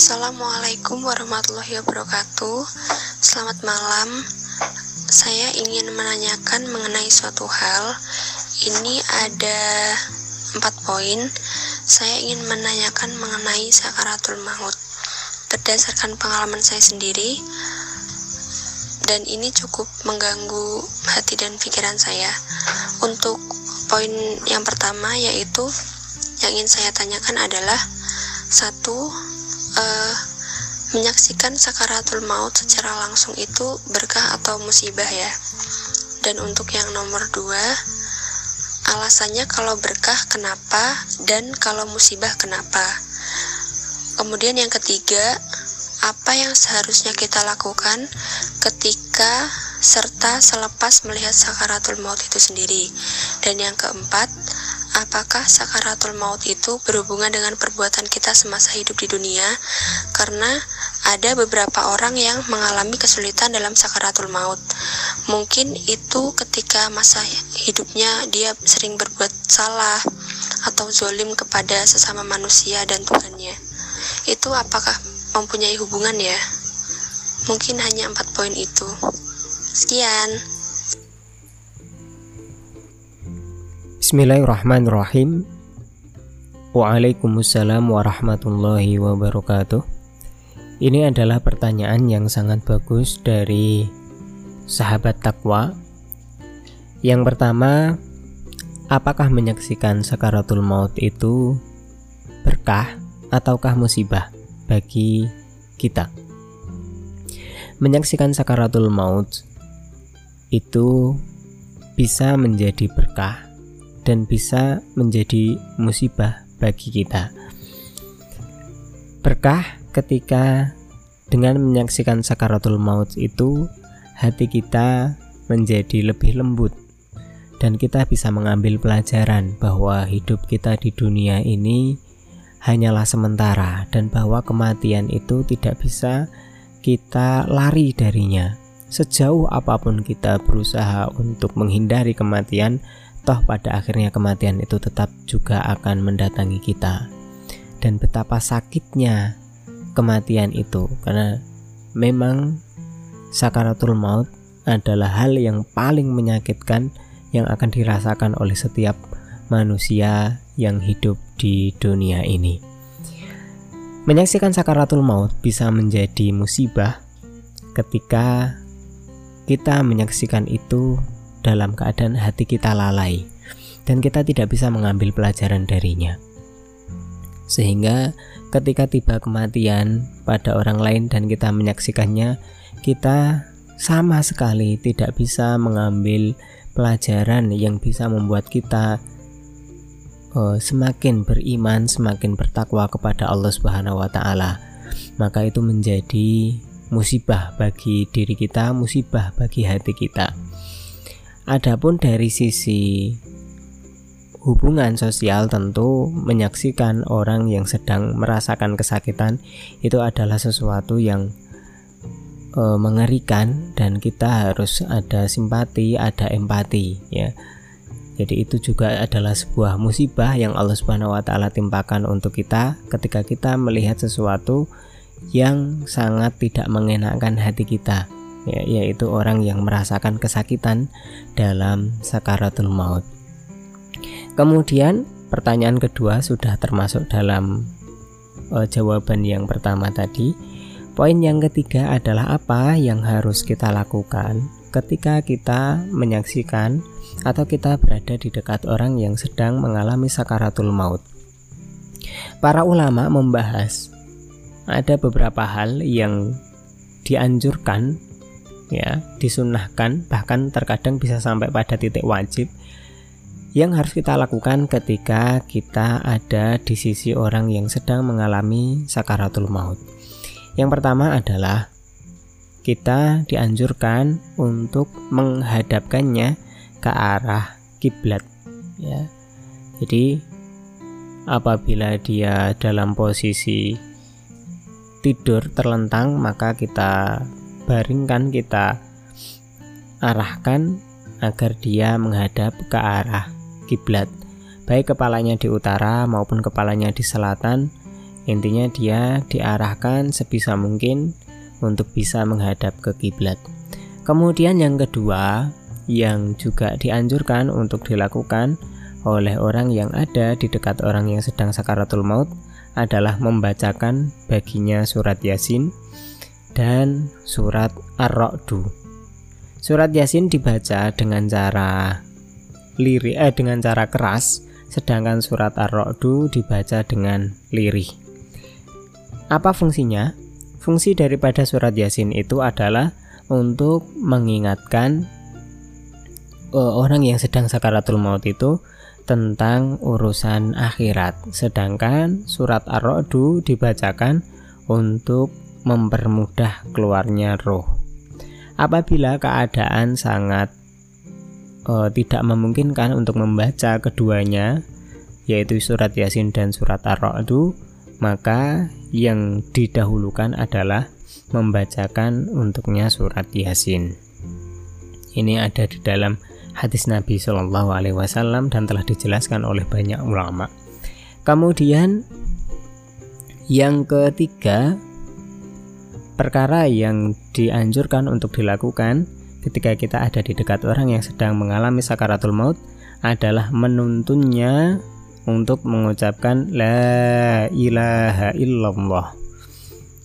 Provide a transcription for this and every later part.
Assalamualaikum warahmatullahi wabarakatuh. Selamat malam. Saya ingin menanyakan mengenai suatu hal. Ini ada empat poin. Saya ingin menanyakan mengenai sakaratul maut. Berdasarkan pengalaman saya sendiri, dan ini cukup mengganggu hati dan pikiran saya. Untuk poin yang pertama yaitu yang ingin saya tanyakan adalah satu uh, menyaksikan sakaratul maut secara langsung itu berkah atau musibah ya. Dan untuk yang nomor dua alasannya kalau berkah kenapa dan kalau musibah kenapa. Kemudian yang ketiga apa yang seharusnya kita lakukan ketika serta selepas melihat sakaratul maut itu sendiri. Dan yang keempat apakah sakaratul maut itu berhubungan dengan perbuatan kita semasa hidup di dunia? Karena ada beberapa orang yang mengalami kesulitan dalam sakaratul maut. Mungkin itu ketika masa hidupnya dia sering berbuat salah atau zolim kepada sesama manusia dan Tuhannya. Itu apakah mempunyai hubungan ya? Mungkin hanya empat poin itu. Sekian Bismillahirrahmanirrahim. Waalaikumsalam warahmatullahi wabarakatuh. Ini adalah pertanyaan yang sangat bagus dari sahabat takwa. Yang pertama Apakah menyaksikan sakaratul maut itu berkah ataukah musibah bagi kita? Menyaksikan sakaratul maut itu bisa menjadi berkah dan bisa menjadi musibah bagi kita. Berkah ketika dengan menyaksikan sakaratul maut itu hati kita menjadi lebih lembut dan kita bisa mengambil pelajaran bahwa hidup kita di dunia ini hanyalah sementara dan bahwa kematian itu tidak bisa kita lari darinya. Sejauh apa pun kita berusaha untuk menghindari kematian, toh pada akhirnya kematian itu tetap juga akan mendatangi kita. Dan betapa sakitnya kematian itu karena memang sakaratul maut adalah hal yang paling menyakitkan yang akan dirasakan oleh setiap manusia yang hidup di dunia ini. Menyaksikan sakaratul maut bisa menjadi musibah ketika kita menyaksikan itu dalam keadaan hati kita lalai dan kita tidak bisa mengambil pelajaran darinya. Sehingga ketika tiba kematian pada orang lain dan kita menyaksikannya, kita sama sekali tidak bisa mengambil pelajaran yang bisa membuat kita uh, semakin beriman, semakin bertakwa kepada Allah Subhanahu wa taala. Maka itu menjadi musibah bagi diri kita, musibah bagi hati kita. Adapun dari sisi hubungan sosial tentu menyaksikan orang yang sedang merasakan kesakitan itu adalah sesuatu yang e, mengerikan dan kita harus ada simpati, ada empati ya. Jadi itu juga adalah sebuah musibah yang Allah Subhanahu wa taala timpakan untuk kita ketika kita melihat sesuatu yang sangat tidak mengenakan hati kita ya, yaitu orang yang merasakan kesakitan dalam sakaratul maut. Kemudian pertanyaan kedua sudah termasuk dalam uh, jawaban yang pertama tadi. Poin yang ketiga adalah apa yang harus kita lakukan ketika kita menyaksikan atau kita berada di dekat orang yang sedang mengalami sakaratul maut. Para ulama membahas ada beberapa hal yang dianjurkan ya disunahkan bahkan terkadang bisa sampai pada titik wajib yang harus kita lakukan ketika kita ada di sisi orang yang sedang mengalami sakaratul maut. Yang pertama adalah kita dianjurkan untuk menghadapkannya ke arah kiblat ya. Jadi apabila dia dalam posisi tidur terlentang maka kita baringkan kita arahkan agar dia menghadap ke arah kiblat baik kepalanya di utara maupun kepalanya di selatan Intinya dia diarahkan sebisa mungkin untuk bisa menghadap ke kiblat. Kemudian yang kedua yang juga dianjurkan untuk dilakukan oleh orang yang ada di dekat orang yang sedang sakaratul maut adalah membacakan baginya surat Yasin dan surat Ar-Ra'du. Surat Yasin dibaca dengan cara lirih eh dengan cara keras, sedangkan surat Ar-Ra'du dibaca dengan lirih. Apa fungsinya? Fungsi daripada surat Yasin itu adalah untuk mengingatkan uh, orang yang sedang sakaratul maut itu tentang urusan akhirat. Sedangkan surat Ar-Ra'du dibacakan untuk mempermudah keluarnya roh. Apabila keadaan sangat uh, tidak memungkinkan untuk membaca keduanya, yaitu surat Yasin dan surat Ar-Ra'du, maka yang didahulukan adalah membacakan untuknya surat Yasin. Ini ada di dalam hadis Nabi Shallallahu Alaihi Wasallam dan telah dijelaskan oleh banyak ulama. Kemudian yang ketiga, perkara yang dianjurkan untuk dilakukan ketika kita ada di dekat orang yang sedang mengalami sakaratul maut adalah menuntunnya untuk mengucapkan la ilaha illallah.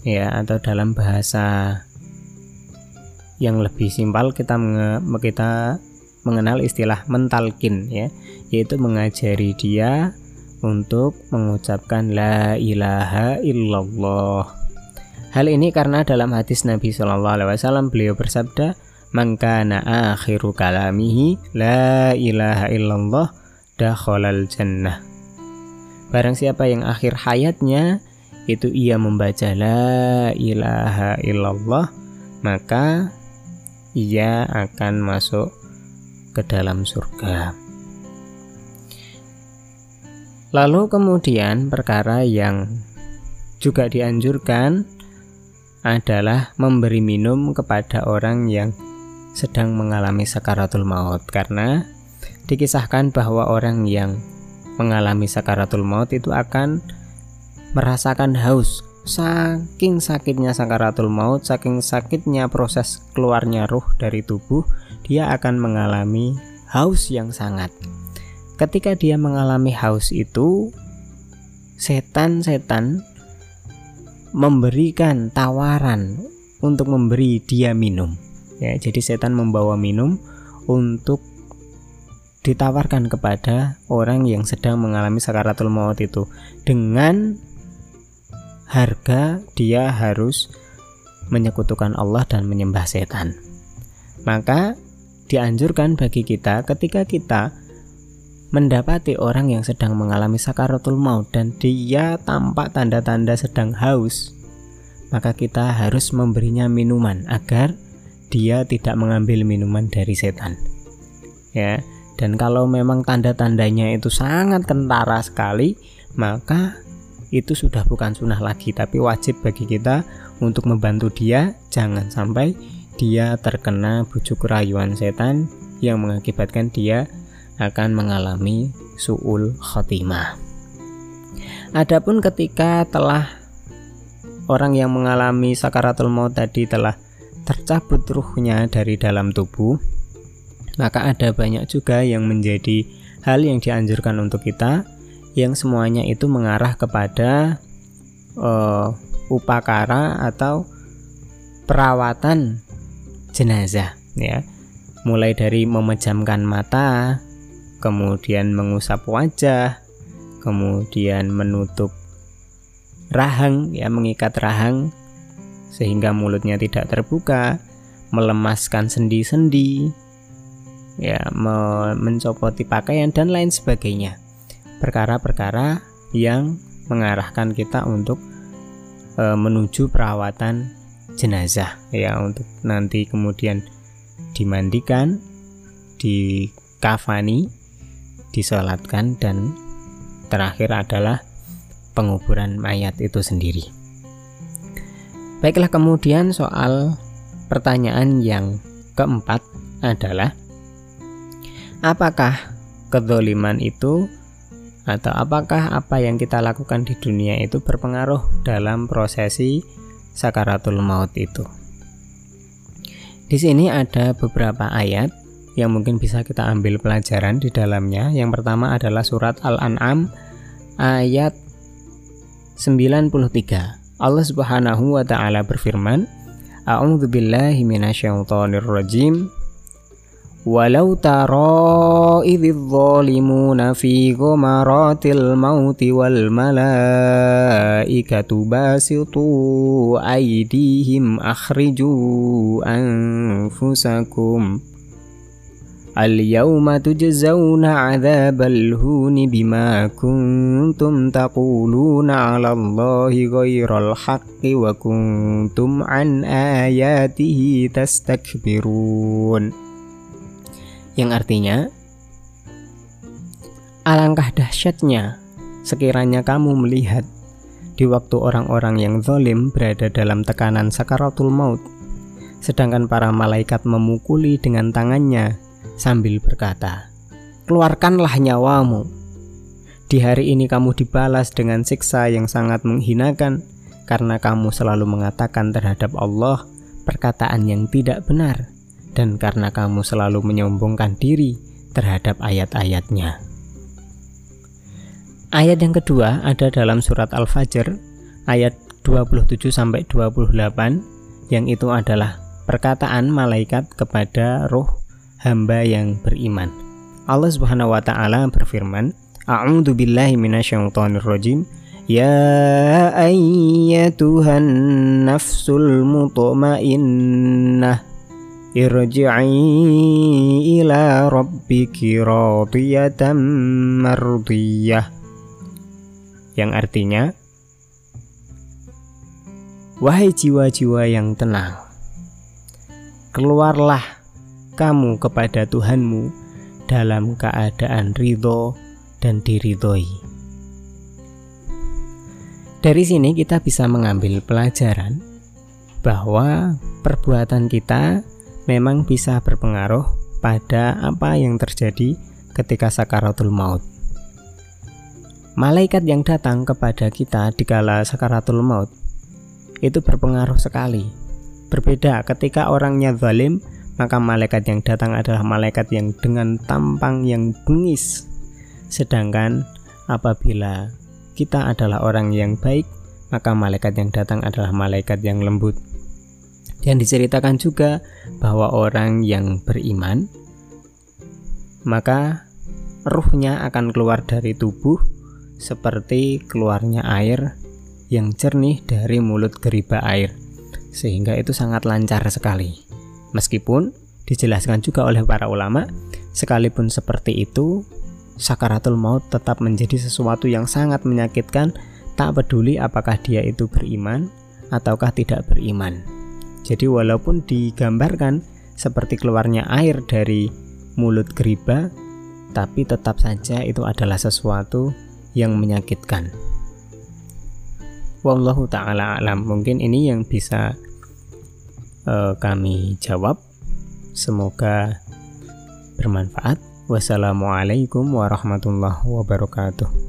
Ya atau dalam bahasa yang lebih simpel kita kita mengenal istilah mentalkin ya. Yaitu mengajari dia untuk mengucapkan la ilaha illallah hal ini karena dalam hadis Nabi Shallallahu Alaihi Wasallam beliau bersabda maka na akhiru kalamihi la ilaha illallah dakhalal jannah. Barang siapa yang akhir hayatnya itu ia membaca la ilaha illallah maka ia akan masuk ke dalam surga. Lalu kemudian perkara yang juga dianjurkan adalah memberi minum kepada orang yang sedang mengalami sakaratul maut. Karena dikisahkan bahwa orang yang mengalami sakaratul maut itu akan merasakan haus. Saking sakitnya sakaratul maut saking sakitnya proses keluarnya ruh dari tubuh dia akan mengalami haus yang sangat. Ketika dia mengalami haus itu setan-setan memberikan tawaran untuk memberi dia minum. Ya jadi setan membawa minum untuk ditawarkan kepada orang yang sedang mengalami sakaratul maut itu. Dengan harga dia harus menyekutukan Allah dan menyembah setan. Maka dianjurkan bagi kita ketika kita mendapati orang yang sedang mengalami sakaratul maut dan dia tampak tanda-tanda sedang haus maka kita harus memberinya minuman agar dia tidak mengambil minuman dari setan. Ya, dan kalau memang tanda-tandanya itu sangat kentara sekali, maka itu sudah bukan sunnah lagi, tapi wajib bagi kita untuk membantu dia jangan sampai dia terkena bujuk rayuan setan yang mengakibatkan dia akan mengalami suul khotimah. Adapun ketika telah orang yang mengalami sakaratul maut tadi telah tercabut ruhnya dari dalam tubuh, maka ada banyak juga yang menjadi hal yang dianjurkan untuk kita, yang semuanya itu mengarah kepada uh, upakara atau perawatan jenazah, ya. Mulai dari memejamkan mata, kemudian mengusap wajah, kemudian menutup rahang, ya, mengikat rahang sehingga mulutnya tidak terbuka, melemaskan sendi-sendi, ya, me mencopoti pakaian dan lain sebagainya. Perkara-perkara yang mengarahkan kita untuk e, menuju perawatan jenazah ya untuk nanti kemudian dimandikan, dikafani, disolatkan dan terakhir adalah penguburan mayat itu sendiri. Baiklah kemudian soal pertanyaan yang keempat adalah apakah kedoliman itu atau apakah apa yang kita lakukan di dunia itu berpengaruh dalam prosesi sakaratul maut itu. Di sini ada beberapa ayat yang mungkin bisa kita ambil pelajaran di dalamnya. Yang pertama adalah surat Al-An'am ayat 93. Allah Subhanahu wa taala berfirman, A'udzu billahi minasyaitonir rajim. Walau tara idh zalimuna fi ghamaratil mauti wal malaikatu basitu aydihim akhriju anfusakum Al-yawma tujzauna 'adzabal huni bima kuntum taquluna 'ala Allahi ghairal haqqi wa kuntum an ayatihi yang artinya alangkah dahsyatnya sekiranya kamu melihat di waktu orang-orang yang zalim berada dalam tekanan sakaratul maut sedangkan para malaikat memukuli dengan tangannya sambil berkata keluarkanlah nyawamu di hari ini kamu dibalas dengan siksa yang sangat menghinakan karena kamu selalu mengatakan terhadap Allah perkataan yang tidak benar dan karena kamu selalu menyombongkan diri terhadap ayat-ayatnya. Ayat yang kedua ada dalam surat Al-Fajr ayat 27 sampai 28 yang itu adalah perkataan malaikat kepada roh hamba yang beriman. Allah Subhanahu wa taala berfirman, A'udzu billahi minasyaitonir rajim. Ya ayyatuhan nafsul mutmainnah irji'i ila rabbiki radiyatan mardiyah yang artinya wahai jiwa-jiwa yang tenang keluarlah kamu kepada Tuhanmu dalam keadaan ridho dan diridhoi dari sini kita bisa mengambil pelajaran bahwa perbuatan kita memang bisa berpengaruh pada apa yang terjadi ketika sakaratul maut. Malaikat yang datang kepada kita di kala sakaratul maut itu berpengaruh sekali. Berbeda ketika orangnya zalim, maka malaikat yang datang adalah malaikat yang dengan tampang yang bengis. Sedangkan apabila kita adalah orang yang baik, maka malaikat yang datang adalah malaikat yang lembut. Dan diceritakan juga bahwa orang yang beriman maka ruhnya akan keluar dari tubuh seperti keluarnya air yang jernih dari mulut geriba air sehingga itu sangat lancar sekali. Meskipun dijelaskan juga oleh para ulama, sekalipun seperti itu, sakaratul maut tetap menjadi sesuatu yang sangat menyakitkan, tak peduli apakah dia itu beriman ataukah tidak beriman. Jadi walaupun digambarkan seperti keluarnya air dari mulut geriba, tapi tetap saja itu adalah sesuatu yang menyakitkan. Wallahu taala alam. Mungkin ini yang bisa uh, kami jawab. Semoga bermanfaat. Wassalamualaikum warahmatullahi wabarakatuh.